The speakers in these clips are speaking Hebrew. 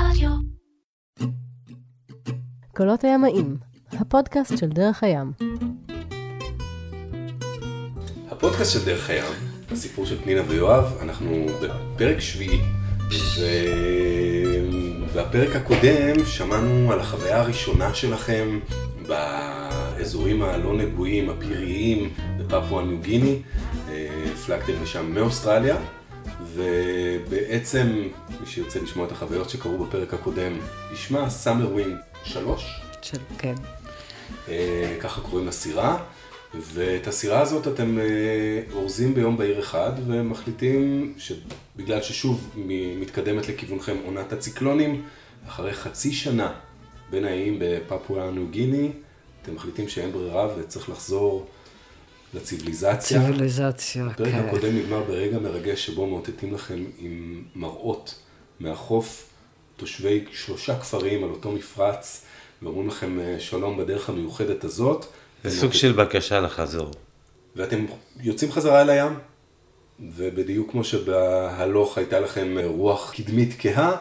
רדיו. קולות הימאים, הפודקאסט של דרך הים. הפודקאסט של דרך הים, הסיפור של פנינה ויואב, אנחנו בפרק שביעי. ו... והפרק הקודם שמענו על החוויה הראשונה שלכם באזורים הלא נגועים, הפיריים, בפפואה ניו גיני. אה, הפלגתם לשם מאוסטרליה, ובעצם מי שירצה לשמוע את החוויות שקרו בפרק הקודם, ישמע סאמר ווין 3. של, כן. אה, ככה קוראים לסירה, ואת הסירה הזאת אתם אה, אורזים ביום בהיר אחד ומחליטים שבגלל ששוב מתקדמת לכיוונכם עונת הציקלונים, אחרי חצי שנה בין האיים בפפואה ניו גיני, אתם מחליטים שאין ברירה וצריך לחזור לציוויליזציה. ציוויליזציה, הפרק כן. הקודם נגמר ברגע מרגש שבו מאותתים לכם עם מראות מהחוף תושבי שלושה כפרים על אותו מפרץ ואומרים לכם אה, שלום בדרך המיוחדת הזאת. זה סוג של בקשה לחזור. ואתם יוצאים חזרה אל הים, ובדיוק כמו שבהלוך הייתה לכם אה, רוח קדמית כהה,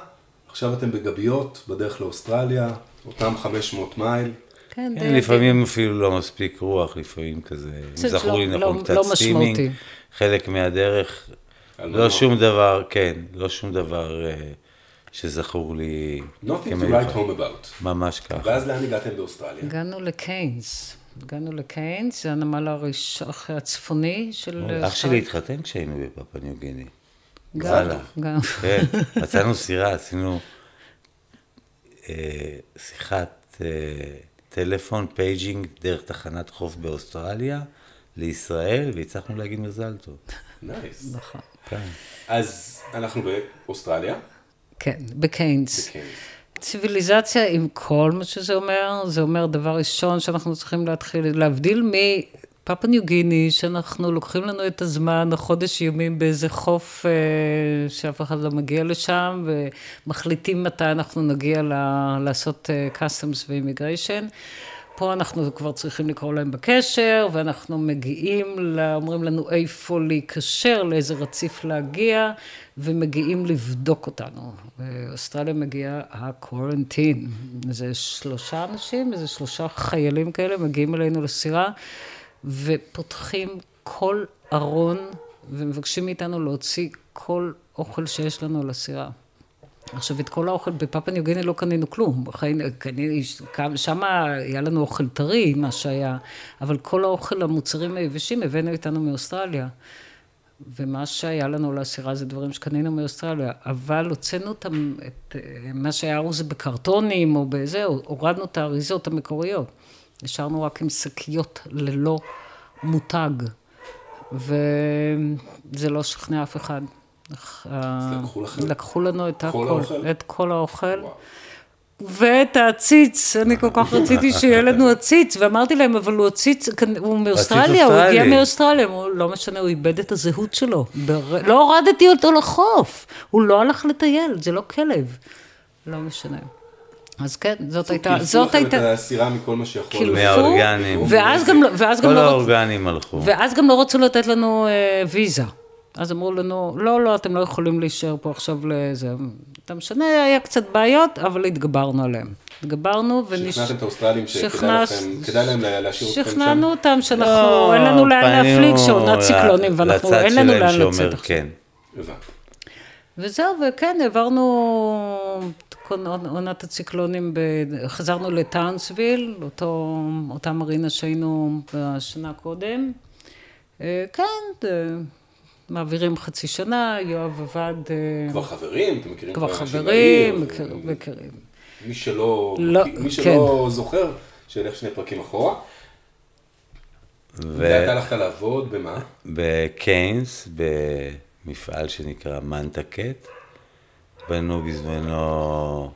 עכשיו אתם בגביות בדרך לאוסטרליה, אותם 500 מייל. כן, כן, די- לפעמים אפילו לא מספיק רוח, לפעמים כזה, אם זה זכור לי לא- נכון, לא- קצת לא steaming, משמעותי. חלק מהדרך, לא. שום דבר, כן, לא שום דבר אה, שזכור לי Nothing to write home about. ממש ככה. ואז לאן הגעתם באוסטרליה? הגענו לקיינס. הגענו לקיינס, זה הנמל הראשון הצפוני של... אח. שלי התחתן כשהיינו בפפואה ניו גיני. גם. גם. כן, מצאנו סירה, עשינו אה, שיחת אה, טלפון, paging, דרך תחנת חוף באוסטרליה לישראל, והצלחנו להגיד מזל טוב. nice. נכון. כן. אז אנחנו באוסטרליה, כן, בקיינס. בקיינס. ציוויליזציה עם כל מה שזה אומר, זה אומר דבר ראשון שאנחנו צריכים להתחיל, להבדיל מפפואה ניו גיני, שאנחנו לוקחים לנו את הזמן, חודש ימים באיזה חוף אה, שאף אחד לא מגיע לשם, ומחליטים מתי אנחנו נגיע ל, לעשות אה, customs ואימיגריישן. פה אנחנו כבר צריכים לקרוא להם בקשר, ואנחנו מגיעים, אומרים לנו איפה להיקשר, לאיזה רציף להגיע, ומגיעים לבדוק אותנו. באוסטרליה מגיע הקורנטין. איזה שלושה אנשים, איזה שלושה חיילים כאלה, מגיעים אלינו לסירה, ופותחים כל ארון, ומבקשים מאיתנו להוציא כל אוכל שיש לנו על הסירה. עכשיו, את כל האוכל בפאפה ניו לא קנינו כלום. שם היה לנו אוכל טרי, מה שהיה, אבל כל האוכל, המוצרים היבשים, הבאנו איתנו מאוסטרליה. ומה שהיה לנו לסירה זה דברים שקנינו מאוסטרליה, אבל הוצאנו אותם, את, מה שהיה ארוז בקרטונים או בזה, הורדנו את האריזות המקוריות. נשארנו רק עם שקיות ללא מותג, וזה לא שכנע אף אחד. לקחו לכם לקחו לנו את כל הכל, האוכל? את כל האוכל. ואת העציץ, אני כל כך רציתי שיהיה לנו עציץ, ואמרתי להם, אבל הוא עציץ, הוא מאוסטרליה, הוא הגיע אוסטרלי. מאוסטרליה, הוא לא משנה, הוא איבד את הזהות שלו. לא הורדתי אותו לחוף, הוא לא הלך לטייל, זה לא כלב. לא משנה. אז כן, זאת הייתה, קילפו זאת לכם את הייתה, הסירה מכל מה שיכול. קילפו, מהאורגנים. ואז גם, לא- ואז גם כל לא רצו, האורגנים הלכו. ואז גם לא רצו לתת לנו אה, ויזה. אז אמרו לנו, לא, לא, אתם לא יכולים להישאר פה עכשיו לזה. אתה משנה, היה קצת בעיות, אבל התגברנו עליהם. התגברנו ונש... שכנעתם את האוסטרלים שכדאי לכם, כדאי להם להשאיר אתכם שם? שכנענו אותם שאנחנו, לא, אין לנו לאן להפליג, שעונת ציקלונים, ואנחנו, לצד אין לנו שלהם לאן שאומר לצאת עכשיו. כן. הבנתי. וזהו, וכן, העברנו את כל עונת הציקלונים, ב... חזרנו לטאונסוויל, אותו, אותה מרינה שהיינו בשנה קודם. אה, כן, אה, מעבירים חצי שנה, יואב עבד... אה, כבר חברים, אתם מכירים כבר חברים, מכיר- מכירים. מי שלא, לא, מי שלא זוכר, שילך שני פרקים אחורה. ו- ואתה הלכת לעבוד במה? בקיינס, במפעל שנקרא מנטקט, בנו בזמנו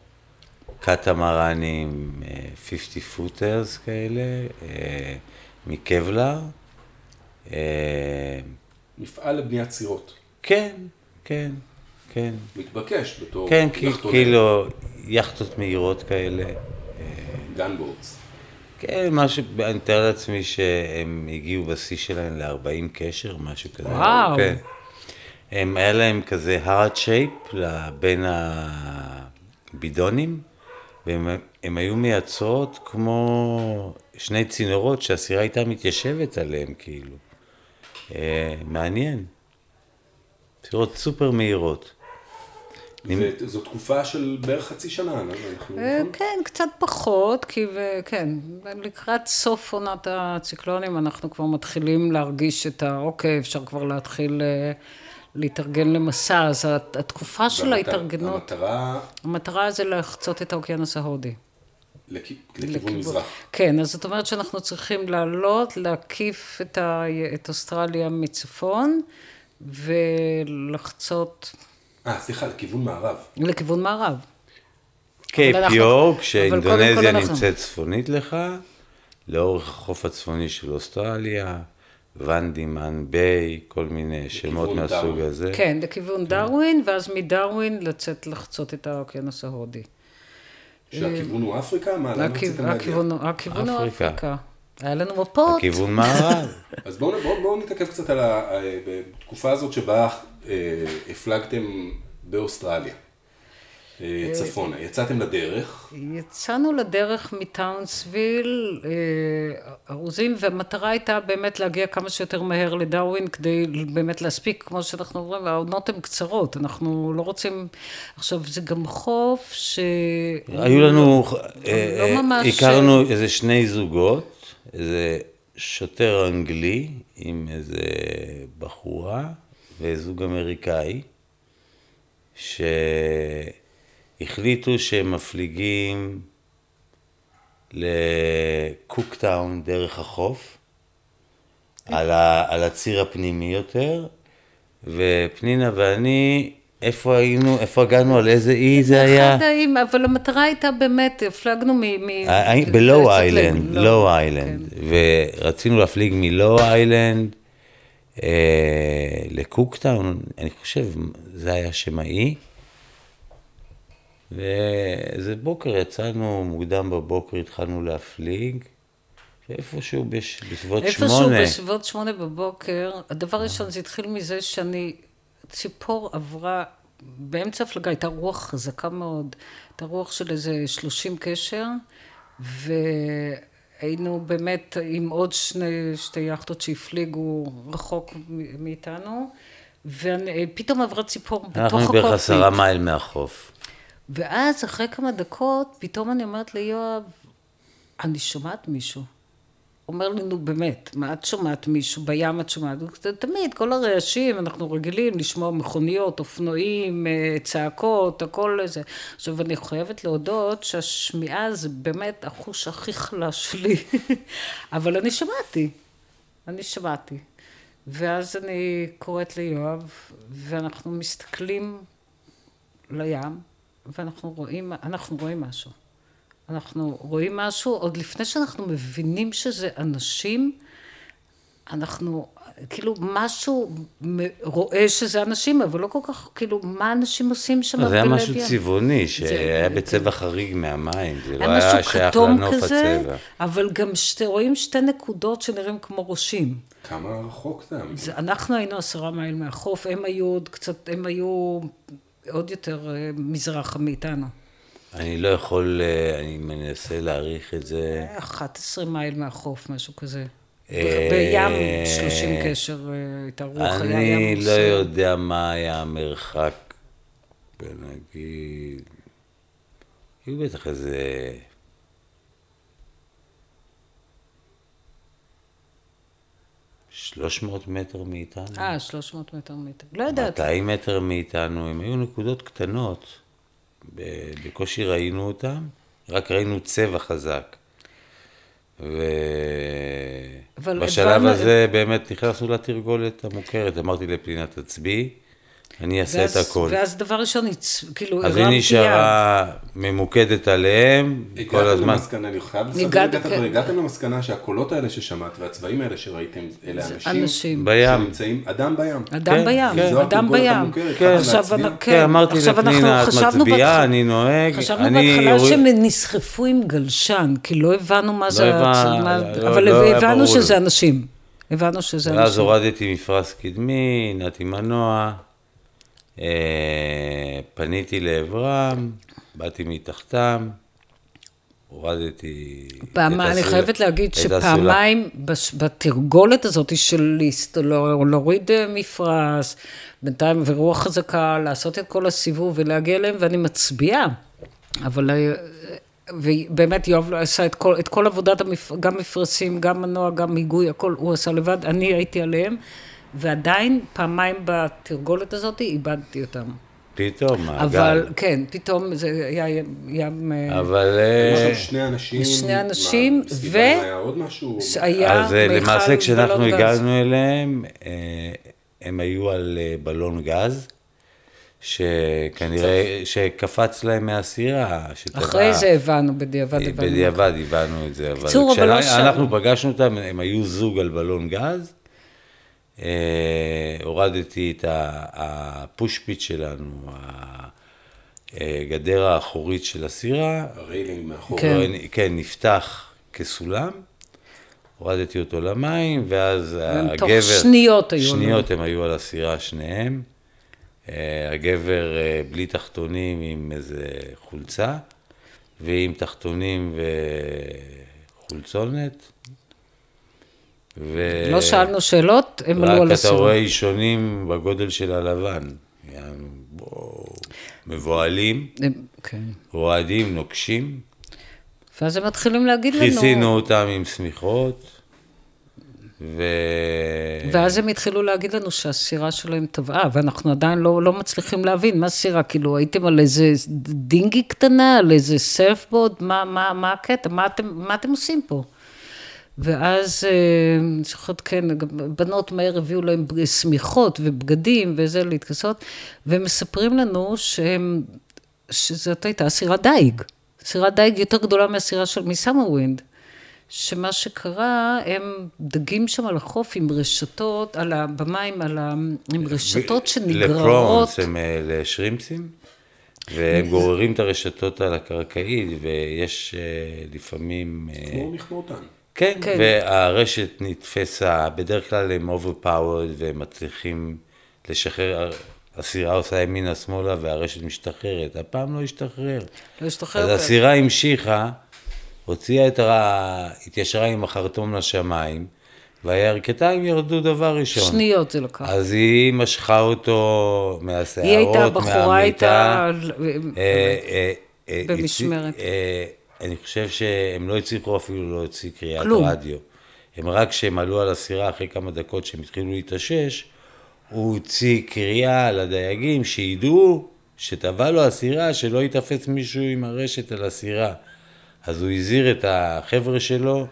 קטמרנים, אה, 50 פוטרס כאלה, אה, מקבלר. אה, מפעל לבניית סירות. כן, כן, כן. מתבקש בתור כן, יאכטות, כאילו, יכטות מהירות כאלה. גנבורדס. כן, משהו, אני מתאר לעצמי שהם הגיעו בשיא שלהם ל-40 קשר, משהו כזה. וואו. כן. הם, היה להם כזה hard shape בין ה... בידונים, והם הם היו מייצרות כמו שני צינורות שהסירה הייתה מתיישבת עליהם, כאילו. אה, מעניין. סירות סופר מהירות. וזו תקופה של בערך חצי שנה, לא? אנחנו... אה, נכון? כן, קצת פחות, כי ו- כן, לקראת סוף עונת הציקלונים אנחנו כבר מתחילים להרגיש את ה... אוקיי, אפשר כבר להתחיל אה, להתארגן למסע, אז הת- התקופה של ההתארגנות, המטרה המטרה זה לחצות את האוקיינוס ההודי. לכ- לכיוון מזרח. כן, אז זאת אומרת שאנחנו צריכים לעלות, להקיף את, ה... את אוסטרליה מצפון ולחצות אה, סליחה, לכיוון מערב. לכיוון מערב. קייפ אנחנו- יורק, שאינדונזיה כל אנחנו- נמצאת צפונית לך, לאורך החוף הצפוני של אוסטרליה, ונדימן ביי, כל מיני שמות מהסוג דרווין. הזה. כן, לכיוון דרווין, ואז מדרווין לצאת לחצות את האוקיינוס ההודי. שהכיוון הוא אפריקה? מה, לאן הכיו- רציתם להגיע? הכיוון הוא- הכיוון אפריקה. אפריקה. היה לנו מפות. לכיוון מערב. אז בואו בוא, בוא נתעכב קצת על ה- אה, בתקופה הזאת שבה אה, הפלגתם באוסטרליה, צפונה. יצאתם לדרך, יצאנו לדרך מטאונסוויל, אה, ארוזים, והמטרה הייתה באמת להגיע כמה שיותר מהר לדרווין, כדי באמת להספיק, כמו שאנחנו אומרים, העונות הן קצרות, אנחנו לא רוצים... עכשיו, זה גם חוף ש... היו לנו, לא אה, ממש- הכרנו איזה שני זוגות, איזה שוטר אנגלי עם איזה בחורה וזוג אמריקאי, שהחליטו שהם מפליגים לקוקטאון דרך החוף, על, ה, על הציר הפנימי יותר, ופנינה ואני, איפה היינו, איפה הגענו, על איזה אי זה היה? אחד האיים, אבל המטרה הייתה באמת, הפלגנו מ... מ- אה, בלואו קצת איילנד, ל- לואו כן. איילנד, ורצינו להפליג מלואו איילנד אה, לקוקטאון, אני חושב, זה היה שם האי. ואיזה בוקר יצאנו, מוקדם בבוקר התחלנו להפליג, ואיפשהו בש- בסביבות איפשהו שמונה, בסביבות שמונה בבוקר, הדבר ראשון, זה התחיל מזה שאני, ציפור עברה, באמצע הפלגה הייתה רוח חזקה מאוד, הייתה רוח של איזה 30 קשר, והיינו באמת עם עוד שני, שתי יכטות שהפליגו רחוק מאיתנו, ופתאום עברה ציפור בתוך אנחנו הקוקפיט. בערך עשרה מייל מהחוף. ואז אחרי כמה דקות, פתאום אני אומרת ליואב, אני שומעת מישהו. אומר לי, נו באמת, מה את שומעת מישהו? בים את שומעת? תמיד, כל הרעשים, אנחנו רגילים לשמוע מכוניות, אופנועים, אה, צעקות, הכל זה. עכשיו, אני חייבת להודות שהשמיעה זה באמת החוש הכי חלש שלי, אבל אני שמעתי, אני שמעתי. ואז אני קוראת ליואב, ואנחנו מסתכלים לים, ואנחנו רואים, אנחנו רואים משהו. אנחנו רואים משהו, עוד לפני שאנחנו מבינים שזה אנשים, אנחנו, כאילו, משהו מ- רואה שזה אנשים, אבל לא כל כך, כאילו, מה אנשים עושים שם זה היה משהו? צבעוני, שהיה זה- בצבע חריג מהמים, זה לא היה היה משהו שייך כתום לנוף כזה, הצבע. אבל גם שתי, רואים שתי נקודות שנראים כמו ראשים. כמה רחוק? זה, אנחנו היינו עשרה מייל מהחוף, הם היו עוד קצת, הם היו עוד יותר אה, מזרחה מאיתנו. אני לא יכול, אה, אני מנסה להעריך את זה. 11 מייל מהחוף, משהו כזה. אה, בים 30 קשר הייתה רוח, היה אני ים לא סוער. יודע מה היה המרחק, נגיד, היו בטח איזה... שלוש מאות מטר מאיתנו, אה, 300 מטר מטר. לא יודעת. 200 מטר מאיתנו, הם היו נקודות קטנות, בקושי ראינו אותם, רק ראינו צבע חזק. ובשלב הזה באמת נכנסנו לתרגולת המוכרת, אמרתי לפנינה תצביעי, אני אעשה את ואז- הכל. ואז דבר ראשון, כאילו, אז הרמתי היא נשארה ממוקדת עליהם כל הגעתם הזמן. למסקנה, אני חייב לספר, הגעת- הגעתם- כן. הגעתם למסקנה שהקולות האלה ששמעת והצבעים האלה שראיתם, אלה אנשים אנשים. בים. שנמצאים, אדם בים. אדם כן, בים, כן. אדם בים. כן. עכשיו, להצביע? אנחנו- כן, אמרתי לפנינה, את מצביעה, אני נוהג, חשבנו בהתחלה שהם נסחפו עם גלשן, כי לא הבנו מה זה, הצ- מה- לא- אבל לא היה הבנו שזה. אנשים. הבנו שזה ואז אנשים. הורדתי מפרש קדמי, נעתי מנוע, פניתי לעברם, באתי מתחתם, הורדתי... את אני חייבת להגיד. שפעמיים בש- בתרגולת הזאת של להסת- לא- להוריד אה, מפרש, בינתיים ורוח חזקה, לעשות את כל הסיבוב ולהגיע אליהם, ואני מצביעה. אבל אה, ובאמת יואב לא עשה את כל, את כל עבודת, המפ... גם מפרשים, גם מנוע, גם היגוי, הכל הוא עשה לבד, אני הייתי עליהם, ועדיין פעמיים בתרגולת הזאת איבדתי אותם. פתאום, מעגל. אבל כן, פתאום זה היה ים... אה, אבל... היו אה, שם שני אנשים. שני אנשים, ו- היה עוד משהו? שהיה אז אה, למעשה כשאנחנו. הגענו אליהם, הם היו על בלון גז, שכנראה, שקפץ להם מהסירה, שטבע. אחרי זה הבנו, בדיעבד הבנו. בדיעבד הבנו את זה, אבל קיצור, אבל לא כשאנחנו שם. פגשנו אותם, הם היו זוג על בלון גז, הורדתי את ה- ה pushpit שלנו, הגדר האחורית של הסירה, ה railing מאחור. כן. כן, נפתח כסולם, הורדתי אותו למים, ואז והם תוך הגבר... שניות היו שניות הם היו על הסירה שניהם. אה, הגבר אה, בלי תחתונים עם איזה חולצה, ועם תחתונים וחולצונת. ו... לא שאלנו שאלות, הם עלו על רק אתה. רואה אישונים בגודל של הלבן. מבוהלים, כן. רועדים, נוקשים. ואז הם מתחילים להגיד לנו... כיסינו אותם עם שמיכות, ו... ואז הם התחילו להגיד לנו שהסירה שלהם טבעה, ואנחנו עדיין לא, לא מצליחים להבין מה סירה, כאילו הייתם על איזה dinghy קטנה, על איזה surfboard, מה, מה, מה הקטע, מה אתם, מה אתם עושים פה? ואז, אה, אני זוכרת, כן, בנות מהר הביאו להם שמיכות ובגדים וזה להתכסות, והם מספרים לנו שהם, שזאת הייתה סירת דייג, סירת דייג יותר גדולה מהסירה של מ Summer Wind. שמה שקרה, הם דגים שם על החוף עם רשתות, על ה, במים, על ה, עם רשתות שנגררות. לפרונס הם אה, לשרימפסים, והם גוררים את הרשתות על הקרקעית, ויש אה, לפעמים... כמו מכמורתן. כן, כן. והרשת נתפסה, בדרך כלל הם overpowered והם מצליחים לשחרר, הסירה עושה ימינה שמאלה והרשת משתחררת, הפעם לא השתחרר. לא השתחרר. אז הסירה המשיכה, הוציאה את ה... התיישרה עם החרטום לשמיים, והירכתיים ירדו דבר ראשון. שניות זה לקח. אז היא משכה אותו מהשערות, היא הייתה, הבחורה מהמיטה. הייתה... אה, אה, אה, במשמרת. אה, אני חושב שהם לא הצליחו אפילו להוציא קריאת כלום. רדיו. הם רק כשהם עלו על הסירה אחרי כמה דקות שהם התחילו להתאושש, הוא הוציא קריאה לדייגים שידעו שטבע לו הסירה, שלא ייתפס מישהו עם הרשת על הסירה. אז הוא הזהיר את החבר'ה שלו,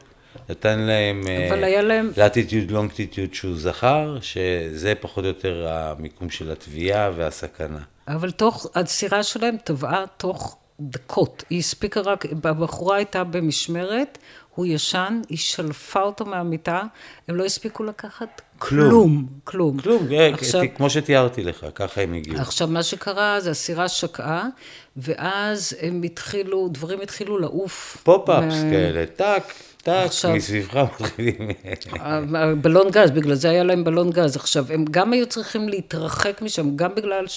נתן להם אבל היה להם- לטיטיוד לונגטיטיוד שהוא זכר, שזה פחות או יותר המיקום של התביעה והסכנה. אבל תוך, הסירה שלהם טבעה תוך דקות. היא הספיקה רק, הבחורה הייתה במשמרת, הוא ישן, היא שלפה אותו מהמיטה, הם לא הספיקו לקחת כלום. כלום. כלום. כלום, אה, עכשיו, כמו שתיארתי לך, ככה הם הגיעו. עכשיו, מה שקרה זה הסירה שקעה, ואז הם התחילו, דברים התחילו לעוף. פופ-אפס מה- כאלה, טק, עכשיו- מסביבך מתחילים. בלון גז, בגלל זה היה להם בלון גז. עכשיו, הם גם היו צריכים להתרחק משם, גם בגלל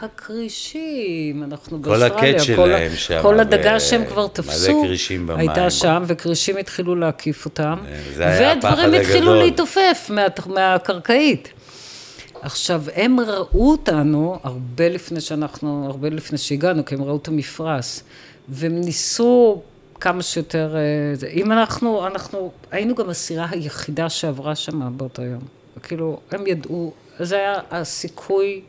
שהכרישים, אנחנו כל באוסטרליה, הקט כל שלהם ה- שם, כל ו- הדגה שהם כבר תפסו. הייתה שם, וכרישים התחילו להקיף אותם, והדברים הפחד התחילו הגדול. להתעופף מה- מהקרקעית. עכשיו, הם ראו אותנו הרבה לפני שאנחנו, הרבה לפני שהגענו, כי הם ראו את המפרש, והם ניסו כמה שיותר, אה, זה. אם אנחנו, אנחנו, היינו גם הסירה היחידה שעברה שם באותו יום. כאילו, הם ידעו, זה היה הסיכוי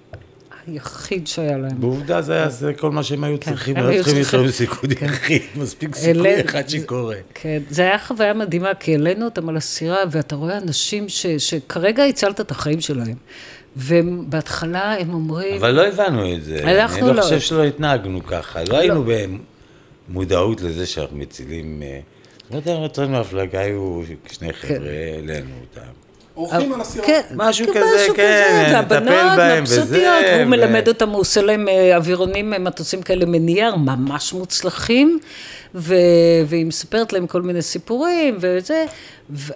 היחיד שהיה להם. בעובדה זה היה זה כל מה שהם היו צריכים, הם לא היו צריכים יותר מסיכוי יחיד, מספיק סיכוי אחד שקורה. כן, זה היה חוויה מדהימה, כי העלינו אותם על הסירה, ואתה רואה אנשים שכרגע הצלת את החיים שלהם. ובהתחלה הם אומרים, אבל לא הבנו את זה. אנחנו אני לא לא. חושב שלא התנהגנו ככה. לא היינו במודעות לזה שאנחנו מצילים... אה, לא יודע, רצינו הפלגה היו שני חבר'ה, העלינו אותם. אורחים על הסירה. כן, משהו כן, כזה, כן, נטפל בהם מבסוטיות, וזה, והוא ו- מלמד אותם, הוא עושה להם אה, אווירונים, אה, מטוסים כאלה מנייר, ממש מוצלחים, ו... והיא מספרת להם כל מיני סיפורים וזה.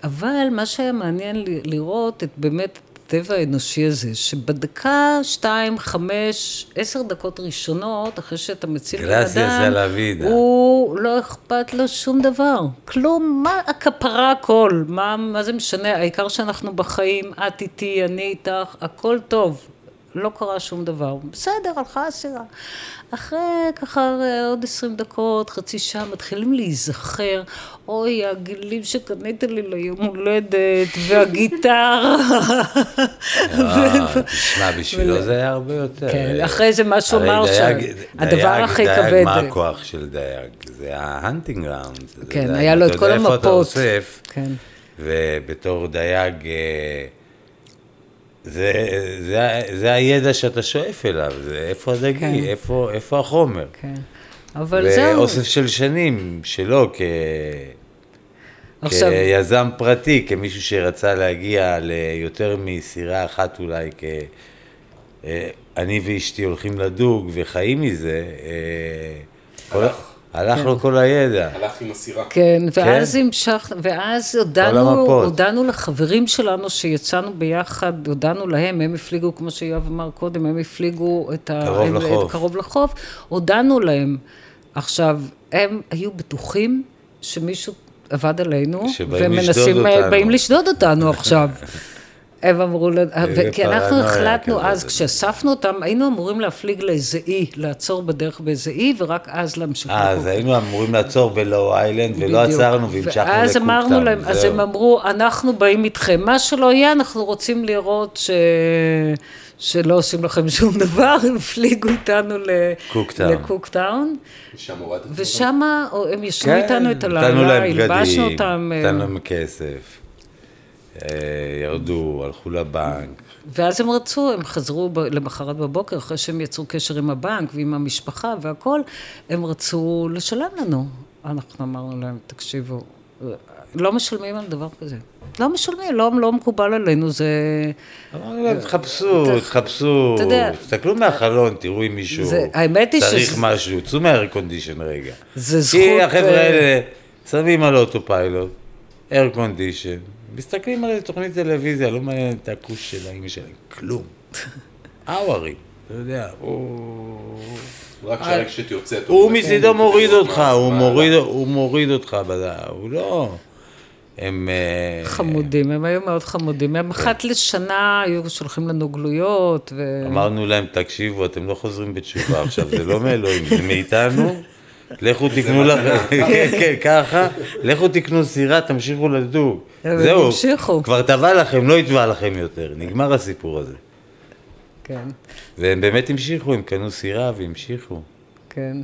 אבל מה שהיה מעניין ל- לראות, את באמת הטבע האנושי הזה, שבדקה, שתיים, חמש, עשר דקות ראשונות, אחרי שאתה מציל בן גרסיאס אדם, על הוידה. הוא לא אכפת לו שום דבר. כלום, מה הכפרה הכל? מה, מה זה משנה? העיקר שאנחנו בחיים, את איתי, אני איתך, הכל טוב. לא קרה שום דבר. בסדר, הלכה הסירה. אחרי ככה עוד עשרים דקות, חצי שעה, מתחילים להיזכר, אוי, העגילים שקנית לי ליום הולדת, והגיטרה. אה, תשמע, בשבילו זה היה הרבה יותר. כן, אחרי זה מה שהוא אמר דייג- שהדבר דייג- הכי דייג, כבד- מה הכוח של דייג? זה ה hunting ground. כן, היה לו את כל אתה יודע איפה אתה המפות. אוסף, כן. ובתור דייג, אה, זה, זה, זה הידע שאתה שואף אליו, זה איפה הדגי, כן. איפה, איפה החומר. כן. אבל זהו. ואוסף של שנים שלו כ... עכשיו- כיזם פרטי, כמישהו שרצה להגיע ליותר מסירה אחת אולי, כ... אה, אני ואשתי הולכים לדוג וחיים מזה, אה, כל... הלך. כן. לו כל הידע. הלך עם הסירה. כן, ואז המשכנו, ואז הודענו. הודענו לחברים שלנו שיצאנו ביחד, הודענו להם, הם הפליגו, כמו שיואב אמר קודם, הם הפליגו את ה... קרוב הם- לחוף. קרוב לחוף, הודענו להם. עכשיו, הם היו בטוחים שמישהו עבד עלינו, שבאים לשדוד ומנסים, אותנו. באים לשדוד אותנו עכשיו. הם אמרו, לנו- כי אנחנו החלטנו. אז, כשאספנו אותם, היינו אמורים להפליג לאיזה אי, לעצור בדרך באיזה אי, ורק אז להמשיך. אה, אז. היינו אמורים לעצור בלואו איילנד, ולא. עצרנו והמשכנו ואז אמרנו להם, אז. הם אמרו, אנחנו באים איתכם, מה שלא יהיה, אנחנו רוצים לראות ש... שלא עושים לכם שום דבר, הם הפליגו איתנו. לקוקטאון, ושם הם ישנו כן, איתנו את הלילה, הלבשנו אותם, אה, נתנו להם כסף, אה, ירדו, הלכו לבנק. ואז הם רצו, הם חזרו ב- למחרת בבוקר, אחרי שהם יצרו קשר עם הבנק ועם המשפחה והכל, הם רצו לשלם לנו. אנחנו אמרנו להם, תקשיבו, לא משלמים על דבר כזה. לא משלמים, לא, לא מקובל עלינו, זה... אמרנו להם, תחפשו, תחפשו, תסתכלו מהחלון, תראו אם מישהו זה- האמת היא צריך שזה- משהו, צאו קונדישן רגע. זה זכות... כי החבר'ה אה, האלה שמים על אוטו פיילוט, קונדישן, מסתכלים על תוכנית טלוויזיה, לא מעניין את הכוש של האמא שלהם, כלום. אאווארי, אתה יודע, הוא... רק כשהרשת יוצאת. הוא מצידו "כן, מוריד תראו אותך, הוא מוריד- הלך". הוא מוריד אותך, הוא לא... הם... אה, חמודים, הם היו מאוד חמודים. הם אחת לשנה היו שולחים לנו גלויות, ו... אמרנו להם, תקשיבו, אתם לא חוזרים בתשובה עכשיו, זה לא מאלוהים, זה מאיתנו. לכו תקנו לכם, כן, כן, ככה, לכו תקנו סירה, תמשיכו לדוג. זהו. כבר טבע לכם, לא יטבע לכם יותר, נגמר הסיפור הזה. כן, והם באמת המשיכו, הם קנו סירה והמשיכו. כן.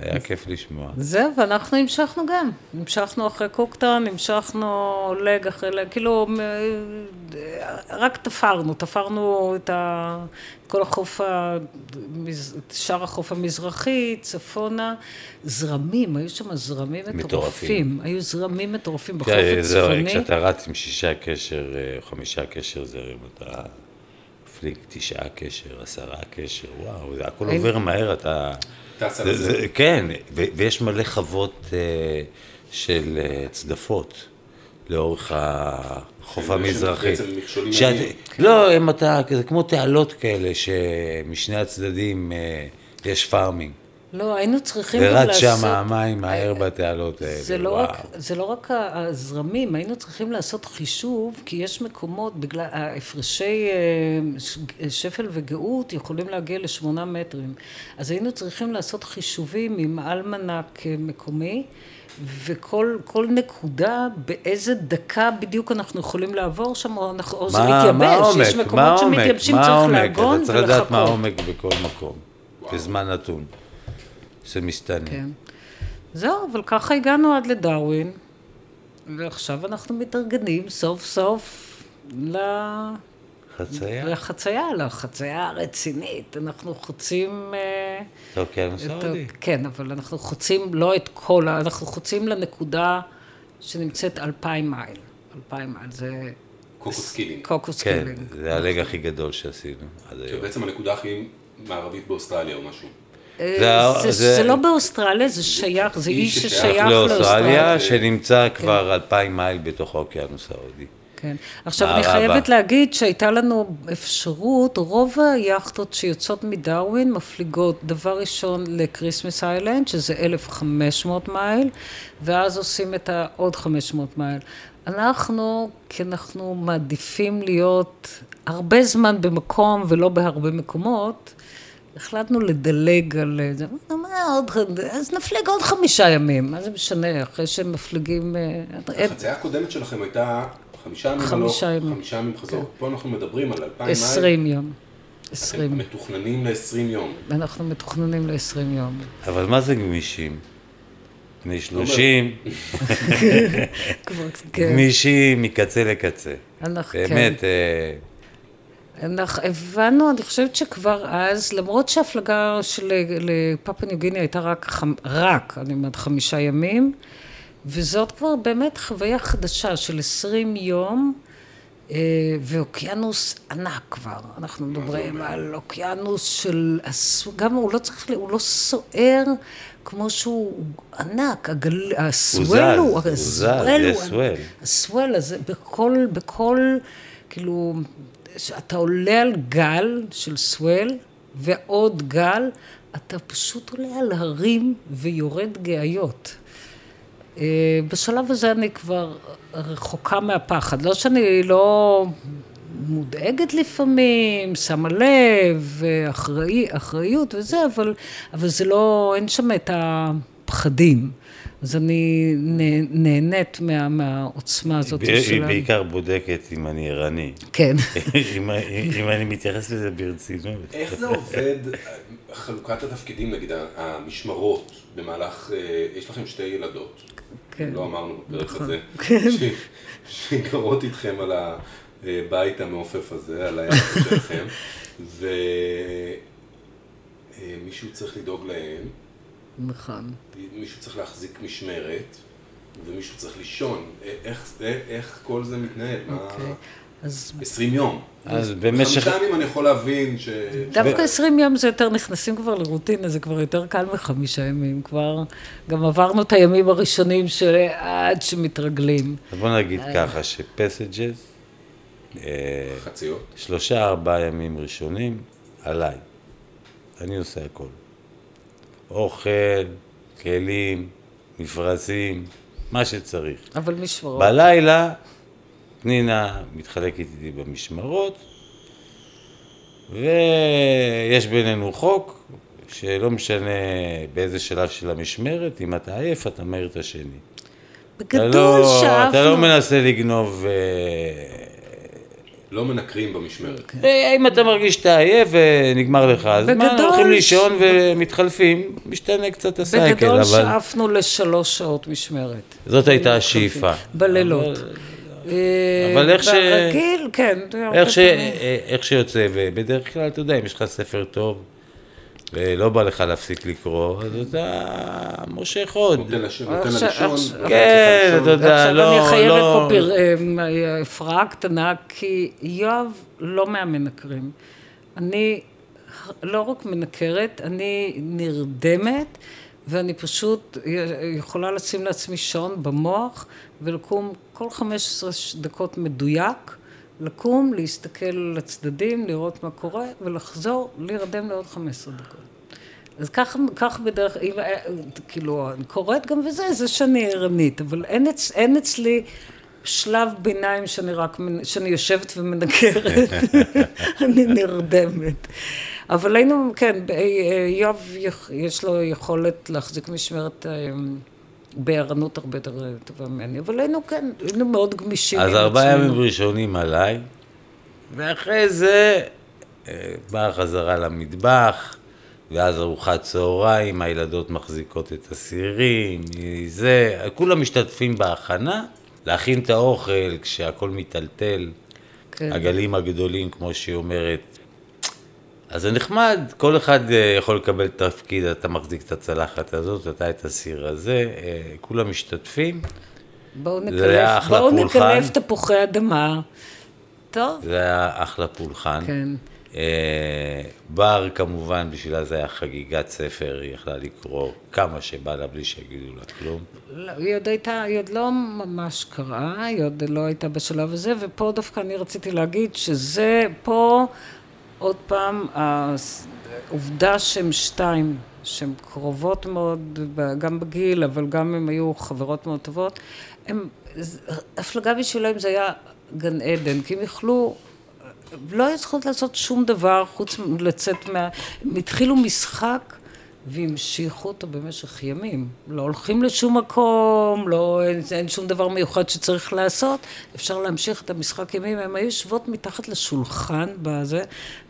היה כיף לשמוע. זהו, ואנחנו המשכנו גם. המשכנו אחרי קוקטון, המשכנו לג אחרי לג, כאילו, רק תפרנו, תפרנו את ה... כל החוף, המז- שאר החוף המזרחי, צפונה, זרמים, היו שם זרמים מטורפים. מטורפים. היו זרמים מטורפים בחוף תראה, זהו, הצפוני. כשאתה רץ עם שישה קשר, אה, חמישה קשר זרם, אתה מפליג תשעה קשר, עשרה קשר, וואו, זה הכל עובר מהר, אתה... טס על זה- זה. זה- כן, ויש מלא חוות אה, של אה, צדפות לאורך החוף המזרחי. בעצם מכשולים שאת-. לא, הם אתה, זה כמו תעלות כאלה, שמשני הצדדים אה, יש פארמינג. לא, היינו צריכים גם לעשות... שם המים מהר בתעלות האלה, זה לא, וואו. רק, זה לא רק הזרמים, היינו צריכים לעשות חישוב, כי יש מקומות, בגלל ההפרשי אה, שפל וגאות יכולים להגיע לשמונה מטרים. אז היינו צריכים לעשות חישובים עם אלמנק אה, מקומי, וכל כל נקודה, באיזה דקה בדיוק אנחנו יכולים לעבור שם, או, אנחנו, או זה מתייבש, מה? יש מה מקומות? שמתייבשים, מה צריך העומק? לעגון אתה צריך לדעת מה ולחכות. העומק בכל מקום, בזמן נתון. זה משתנה. כן. זהו, אבל ככה הגענו עד לדרווין, ועכשיו אנחנו מתארגנים סוף סוף ל... חצייה? לחצייה, לחצייה הרצינית. אנחנו חוצים... אה, את האוקיינוס ה- ההודי. כן, אבל אנחנו חוצים לא את כל ה... אנחנו חוצים לנקודה שנמצאת אלפיים מייל. אלפיים מייל, זה קוקוס קילינג. קוקוס כן, קילינג. זה ה leg הכי גדול שעשינו עד היום. שבעצם הנקודה הכי מערבית באוסטרליה או משהו. אה, זה- זה, זה- זה לא באוסטרליה, זה שייך, זה אי איש ששייך ששייך לאוסטרליה, לאוסטרליה. שנמצא כבר אלפיים מייל בתוך האוקיינוס ההודי. כן. עכשיו, אני. חייבת להגיד שהייתה לנו אפשרות, רוב היאכטות שיוצאות מדרווין מפליגות דבר ראשון לקריסמס איילנד, שזה 1,500 מייל, ואז עושים את העוד 500 מייל. אנחנו, כי אנחנו מעדיפים להיות הרבה זמן במקום ולא בהרבה מקומות, החלטנו לדלג על זה, מה עוד, אז נפליג עוד חמישה ימים, מה זה משנה, אחרי שהם מפליגים... אה, החצייה הקודמת שלכם הייתה חמישה ימים, חמישה הלוך, ימים. חמישה ימים חזור. פה אנחנו מדברים על אלפיים מייל. עשרים יום. אתם עשרים. מתוכננים ל-20 יום. אנחנו מתוכננים ל-20 יום. אבל מה זה גמישים? בני שלושים, כבר, כן. גמישים מקצה לקצה. אנחנו, באמת, כן. אה, אנחנו הבנו, אני חושבת שכבר אז, למרות שההפלגה של לפפua ניו גיני הייתה רק, חמ- רק, אני אומרת, חמישה ימים, וזאת כבר באמת חוויה חדשה של 20 יום, אה, ואוקיינוס ענק כבר. אנחנו מדברים על אוקיינוס של, גם הוא לא צריך, ל- הוא לא סוער כמו שהוא ענק, הגל, הסוול זז, הוא, הוא זז, הסוול הוא, סוול. הסוול הזה, בכל, בכל, כאילו, אתה עולה על גל של סוול, ועוד גל, אתה פשוט עולה על הרים ויורד גאיות. אה, בשלב הזה אני כבר רחוקה מהפחד. לא שאני לא מודאגת לפעמים, שמה לב, אחראי, אחריות וזה, אבל, אבל זה לא, אין שם את הפחדים. אז אני נה- נהנית מה, מהעוצמה הזאת היא של... ה- בעיקר בודקת אם אני ערני. כן. אם אם אני מתייחס לזה ברצינות. איך זה עובד, חלוקת התפקידים, נגיד המשמרות במהלך, אה, יש לכם שתי ילדות, כן. לא אמרנו בפרק נכון. הזה, ש- שגרות איתכם על הבית המעופף הזה, על היחד שלכם, ומישהו צריך לדאוג להם, נכון. מישהו צריך להחזיק משמרת, ומישהו צריך לישון, א- איך, א- איך כל זה מתנהל? מה- אוקיי. אז 20 יום. אז במשך... חמישה ימים אני יכול להבין ש... דווקא 20 יום זה יותר, נכנסים כבר לרוטינה, זה כבר יותר קל מחמישה ימים, כבר גם עברנו את הימים הראשונים של עד שמתרגלים. אז בוא נגיד ככה, שפסג'ס, אה, חציות. שלושה ארבעה ימים ראשונים, עליי. אני עושה הכל. אוכל, כלים, מפרשים, מה שצריך. אבל משמרות. בלילה, פנינה מתחלקת איתי במשמרות, ויש בינינו חוק, שלא משנה באיזה שלב של המשמרת, אם אתה עייף, אתה מעיר את השני. אתה בגדול לא, שאפנו. אתה לא מנסה לגנוב... אה, לא מנקרים במשמרת. אה, אם אתה מרגיש שאתה עייף ונגמר לך הזמן, בגדול הולכים לישון ומתחלפים, משתנה קצת הסייקל, בגדול אבל שאפנו לשלוש שעות משמרת. זאת הייתה השאיפה. בלילות. אה, אבל איך ש- ברגיל, כן. פעמים. איך שיוצא, ובדרך כלל, אתה יודע, אם יש לך ספר טוב, ולא בא לך להפסיק לקרוא, אז אתה מושך עוד. נותן לש- נותן לה עכשיו- לישון. עכשיו- נותן כן, לך לישון. אתה יודע, עכשיו לא, אני חייבת לא... פה אה, הפרעה קטנה, כי יואב לא מהמנקרים. אני לא רק מנקרת, אני נרדמת, ואני פשוט יכולה לשים לעצמי שעון במוח, ולקום כל 15 דקות מדויק, לקום, להסתכל על הצדדים, לראות מה קורה, ולחזור, להירדם לעוד 15 דקות. אז כך, כך בדרך, אם, כאילו, אני קוראת גם וזה, זה שאני ערנית, אבל אין, אצ, אין אצלי שלב ביניים שאני רק, שאני יושבת ומנקרת, אני נרדמת. אבל היינו, כן, אה, יואב, יש לו יכולת להחזיק משמרת אה, בערנות הרבה יותר טובה ממני, אבל היינו, כן, היינו מאוד גמישים. אז ארבעה. ימים ראשונים עליי, ואחרי זה אה, באה חזרה למטבח, ואז ארוחת צהריים, הילדות מחזיקות את הסירים, זה, כולם משתתפים בהכנה, להכין את האוכל כשהכול מיטלטל, כן. הגלים הגדולים, כמו שהיא אומרת. אז זה נחמד, כל אחד אה, יכול לקבל תפקיד, אתה מחזיק את הצלחת הזאת, אתה את הסיר הזה, אה, כולם משתתפים. בואו נקלף, בואו. נקלף תפוחי אדמה. טוב, זה היה אחלה פולחן. כן. אה, בר כמובן, בשבילה זה היה חגיגת ספר, היא יכלה לקרוא כמה שבא לה בלי שיגידו לה כלום. לא, היא עוד הייתה, היא עוד לא ממש קראה, היא עוד לא הייתה בשלב הזה, ופה דווקא אני רציתי להגיד שזה, פה עוד פעם, העובדה שהן שתיים, שהן קרובות מאוד, גם בגיל, אבל גם הן היו חברות מאוד טובות, הם, הפלגה בשבילם זה היה גן עדן, כי הם יכלו לא היה זכות לעשות שום דבר חוץ מלצאת מה... הם התחילו משחק והמשיכו אותו במשך ימים. לא הולכים לשום מקום, לא, אין, אין שום דבר מיוחד שצריך לעשות, אפשר להמשיך את המשחק ימים. הם היו יושבות מתחת לשולחן בזה,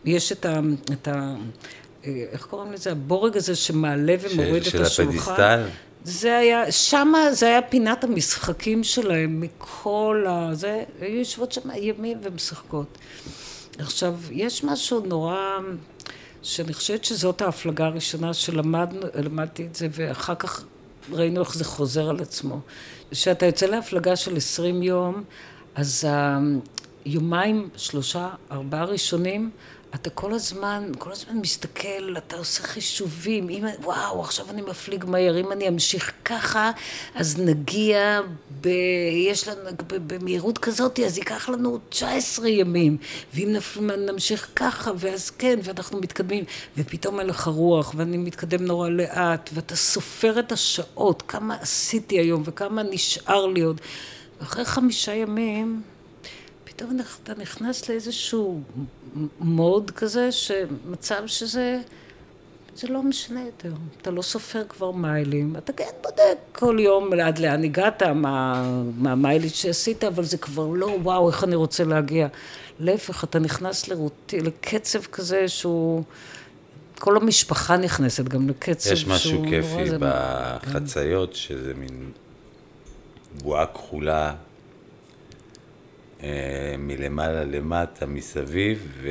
יש את ה... את ה איך קוראים לזה? הבורג הזה שמעלה ומוריד את השולחן. של הפדיסטל? זה היה, שמה זה היה פינת המשחקים שלהם מכל ה... זה, היו יושבות שם ימים ומשחקות. עכשיו, יש משהו נורא, שאני חושבת שזאת ההפלגה הראשונה שלמדתי את זה, ואחר כך ראינו איך זה חוזר על עצמו. כשאתה יוצא להפלגה של עשרים יום, אז היומיים, שלושה, ארבעה ראשונים, אתה כל הזמן, כל הזמן מסתכל, אתה עושה חישובים, אם, וואו, עכשיו אני מפליג מהר, אם אני אמשיך ככה, אז נגיע, ב, יש לנו, במהירות כזאת, אז ייקח לנו 19 ימים, ואם נמשיך ככה, ואז כן, ואנחנו מתקדמים, ופתאום אין לך רוח, ואני מתקדם נורא לאט, ואתה סופר את השעות, כמה עשיתי היום, וכמה נשאר לי עוד. ואחרי חמישה ימים, פתאום אתה נכנס לאיזשהו מוד כזה, שמצב שזה, זה לא משנה יותר. אתה לא סופר כבר מיילים, אתה כן בודק כל יום עד לאן הגעת, מה, מה המיילית שעשית, אבל זה כבר לא, וואו, איך אני רוצה להגיע. להפך, אתה נכנס לרוטי, לקצב כזה שהוא... כל המשפחה נכנסת גם לקצב יש משהו כיפי בחציות, שזה מין בועה כחולה מלמעלה למטה, מסביב,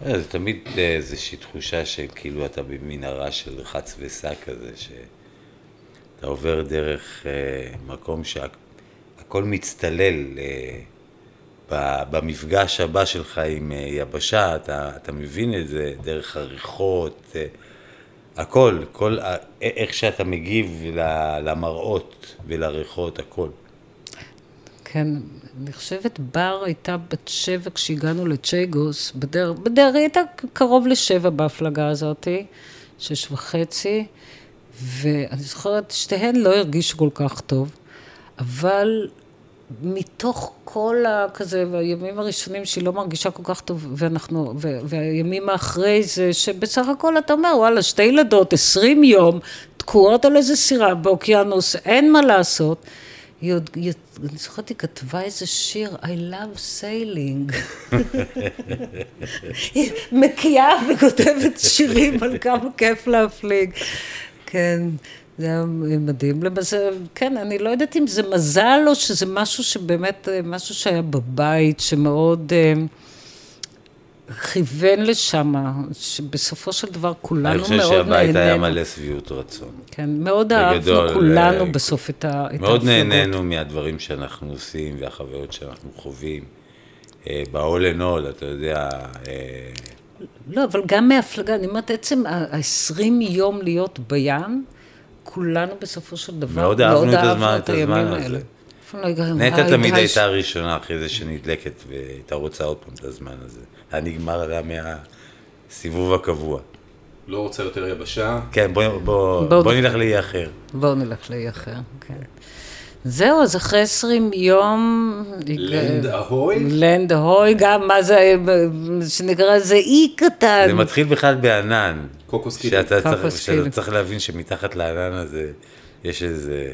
וזה תמיד איזושהי תחושה שכאילו אתה במנהרה של חץ ושא כזה, שאתה עובר דרך אה, מקום שהכל מצטלל אה, במפגש הבא שלך עם יבשה, אתה, אתה מבין את זה דרך עריכות, הכל, כל, איך שאתה מגיב למראות ולריחות, הכל. כן, אני חושבת בר הייתה בת שבע כשהגענו לצ'ייגוס, בדרך, בדרך הייתה קרוב לשבע בהפלגה הזאתי, שש וחצי, ואני זוכרת, שתיהן לא הרגישו כל כך טוב, אבל מתוך כל הכזה, והימים הראשונים שהיא לא מרגישה כל כך טוב, ואנחנו, והימים האחרי זה, שבסך הכל אתה אומר, וואלה, שתי ילדות, עשרים יום, תקועות על איזה סירה באוקיינוס, אין מה לעשות. היא עוד, היא, אני זוכרת, היא כתבה איזה שיר, I love sailing. היא מקיאה וכותבת שירים על כמה כיף להפליג. כן, זה היה מדהים. למזל, כן, אני לא יודעת אם זה מזל או שזה משהו שבאמת, משהו שהיה בבית, שמאוד... Uh, כיוון לשם, שבסופו של דבר כולנו מאוד נהנינו. אני חושב שהבית היה מלא שביעות רצון. כן, מאוד אהבנו כולנו אה, בסוף את ההפלגות. מאוד נהנינו מהדברים שאנחנו עושים והחוויות שאנחנו חווים. אה, ב-all in all, אתה יודע... אה, לא, אבל גם מהפלגה, אני אומרת, עצם ה-20 יום להיות בים, כולנו בסופו של דבר מאוד אהבנו את הזמן, את הזמן הזה. נטע תמיד הייתה הראשונה אחרי זה שנדלקת והייתה רוצה עוד פעם את הזמן הזה. היה נגמר לה מהסיבוב הקבוע. לא רוצה יותר יבשה. כן, בוא, נלך לאי אחר. בואו נלך לאי אחר, כן. זהו, אז אחרי עשרים יום... לנד אהוי? לנד אהוי, גם מה זה, שנקרא, זה אי קטן. זה מתחיל בכלל בענן. קוקוס קילינג. שאתה צריך, צריך להבין שמתחת לענן הזה יש איזה...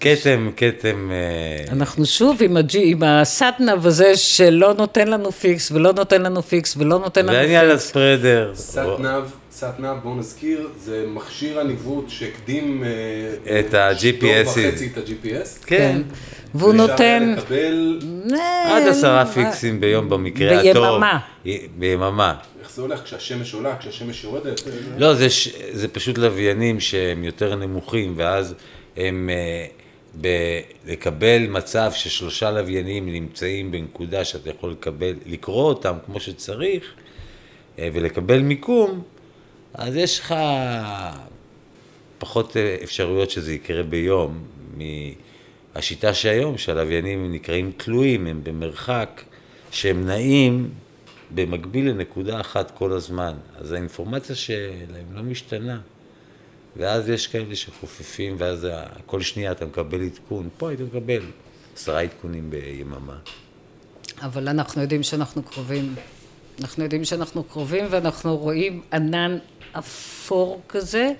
כתם, כתם... אה, אנחנו שוב עם, הג'י, עם ה SatNav הזה שלא נותן לנו fix ולא נותן לנו fix ולא נותן לנו fix. ועניין ה spreader. SatNav, SatNav, בואו נזכיר, זה מכשיר הניווט שהקדים... אה, את ה-GPS. וחצי את ה-GPS. כן. והוא נותן... לקבל... עד עשרה פיקסים ביום במקרה הטוב. ביממה. ביממה. איך זה הולך? כשהשמש עולה, כשהשמש יורדת? לא, זה, זה פשוט לוויינים שהם יותר נמוכים, ואז הם אה, ב- לקבל מצב ששלושה לוויינים נמצאים בנקודה שאתה יכול לקבל, לקרוא אותם כמו שצריך, אה, ולקבל מיקום, אז יש לך פחות אה, אפשרויות שזה יקרה ביום. מהשיטה שהיום, שהלוויינים נקראים תלויים, הם במרחק שהם נעים במקביל לנקודה אחת כל הזמן. אז האינפורמציה שלהם לא משתנה. ואז יש כאלה שחופפים, ואז כל שנייה אתה מקבל עדכון. פה היית מקבל עשרה עדכונים ביממה. אבל אנחנו יודעים שאנחנו קרובים. אנחנו יודעים שאנחנו קרובים ואנחנו רואים ענן אפור כזה,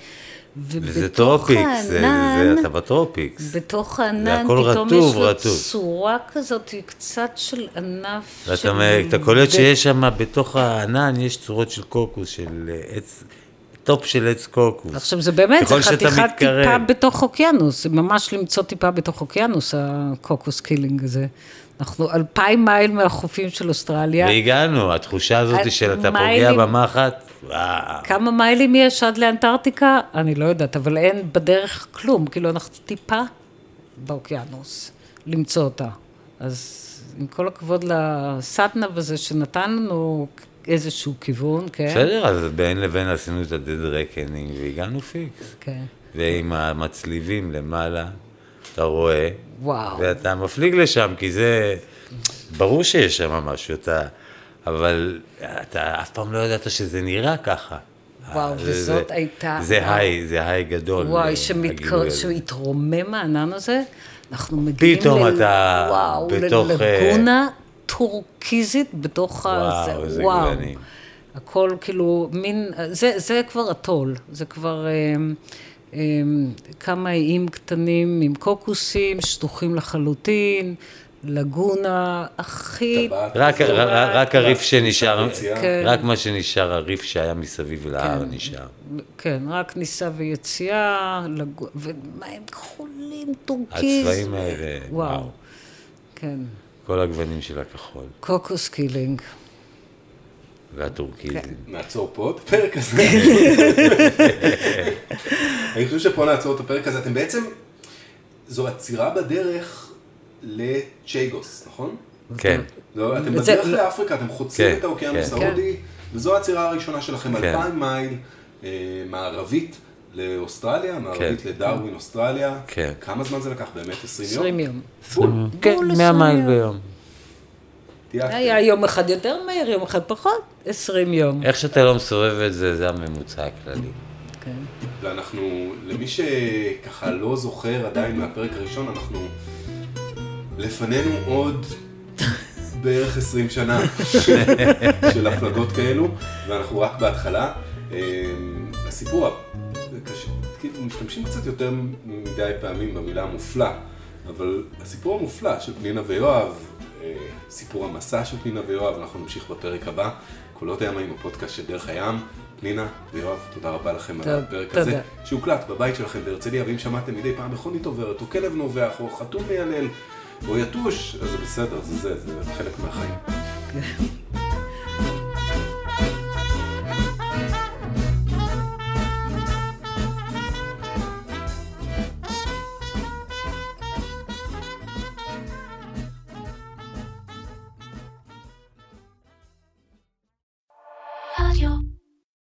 וזה tropics, זה, זה, אתה בטרופיקס. בתוך הענן פתאום רטוב, יש לו רטוב. צורה כזאת, קצת של ענף ואתה של... אתה קולט שיש שם בתוך הענן, יש צורות של קוקוס, של עץ, top של עץ קוקוס. עכשיו זה באמת, זה חתיכת מתקרב. טיפה בתוך אוקיינוס, זה ממש למצוא טיפה בתוך אוקיינוס, הקוקוס קילינג הזה. אנחנו אלפיים מייל מהחופים של אוסטרליה. והגענו, התחושה הזאת של אתה פוגע מיילים- במחט, וואו. כמה מיילים יש עד לאנטארקטיקה? אני לא יודעת, אבל אין בדרך כלום. כאילו, אנחנו טיפה באוקיינוס, למצוא אותה. אז עם כל הכבוד לסטנב הזה שנתן לנו איזשהו כיוון, כן? בסדר, אז בין לבין עשינו את ה-dead reckoning והגענו פיקס. כן. ועם המצליבים למעלה, אתה רואה, וואו. ואתה מפליג לשם, כי זה, ברור שיש שם משהו, אתה, אבל אתה אף פעם לא ידעת שזה נראה ככה. וואו, זה- וזאת זה- הייתה- זה. היי, זה היי גדול. וואי, אה, שמתקר... שהתרומם הענן הזה, אנחנו מגיעים פתאום ל... אתה וואו, בתוך, ללגונה טורקיזית בתוך. וואו, זה- איזה וואו. גוונים. הכל כאילו, מין, זה, זה כבר אטול, זה כבר אמ, אמ, כמה איים קטנים עם קוקוסים, שטוחים לחלוטין, לגונה הכי... טבעת. רק, רק, רק ה reef שנשאר. כן. רק מה שנשאר, ה reef שהיה מסביב להר נשאר. כן, רק כניסה ויציאה, לג... ומים כחולים, טורקיז. הצבעים האלה, וואו. וואו. כן, כל הגוונים של הכחול קוקוס קילינג. והטורקיזם. כן. נעצור פה את הפרק הזה. אני חושב שפה נעצור את הפרק הזה. אתם בעצם, זו עצירה בדרך לצ'ייגוס, נכון? כן. לא, אתם בדרך לאפריקה, אתם חוצים כן, את האוקיינוס כן. ההודי, וזו העצירה הראשונה שלכם, כן. אלפיים מייל אה, מערבית לאוסטרליה, מערבית לדרווין, אוסטרליה. כן. כמה זמן זה לקח? באמת 20 יום? 20 יום. כן, בול 100 מייל ביום. היה יום אחד יותר מהיר, יום אחד פחות, 20 יום. איך שאתה לא מסובב את זה, זה הממוצע הכללי. כן. ואנחנו, למי שככה לא זוכר עדיין מהפרק הראשון, אנחנו לפנינו עוד בערך 20 שנה של הפלגות כאלו, ואנחנו רק בהתחלה. אה, הסיפור, כאילו משתמשים קצת יותר מדי פעמים במילה מופלא, אבל הסיפור המופלא של פנינה ויואב, אה, סיפור המסע של פנינה ויואב, אנחנו נמשיך בפרק הבא. קולות הים עם הפודקאסט של דרך הים. פנינה ויואב, תודה רבה לכם על תודה. הפרק הזה, תודה. שהוקלט בבית שלכם בהרצליה, ואם שמעתם מדי פעם מכונית עוברת, או כלב נובח, או חתום מיילל, או יתוש, אז זה בסדר, זה זה, זה חלק מהחיים.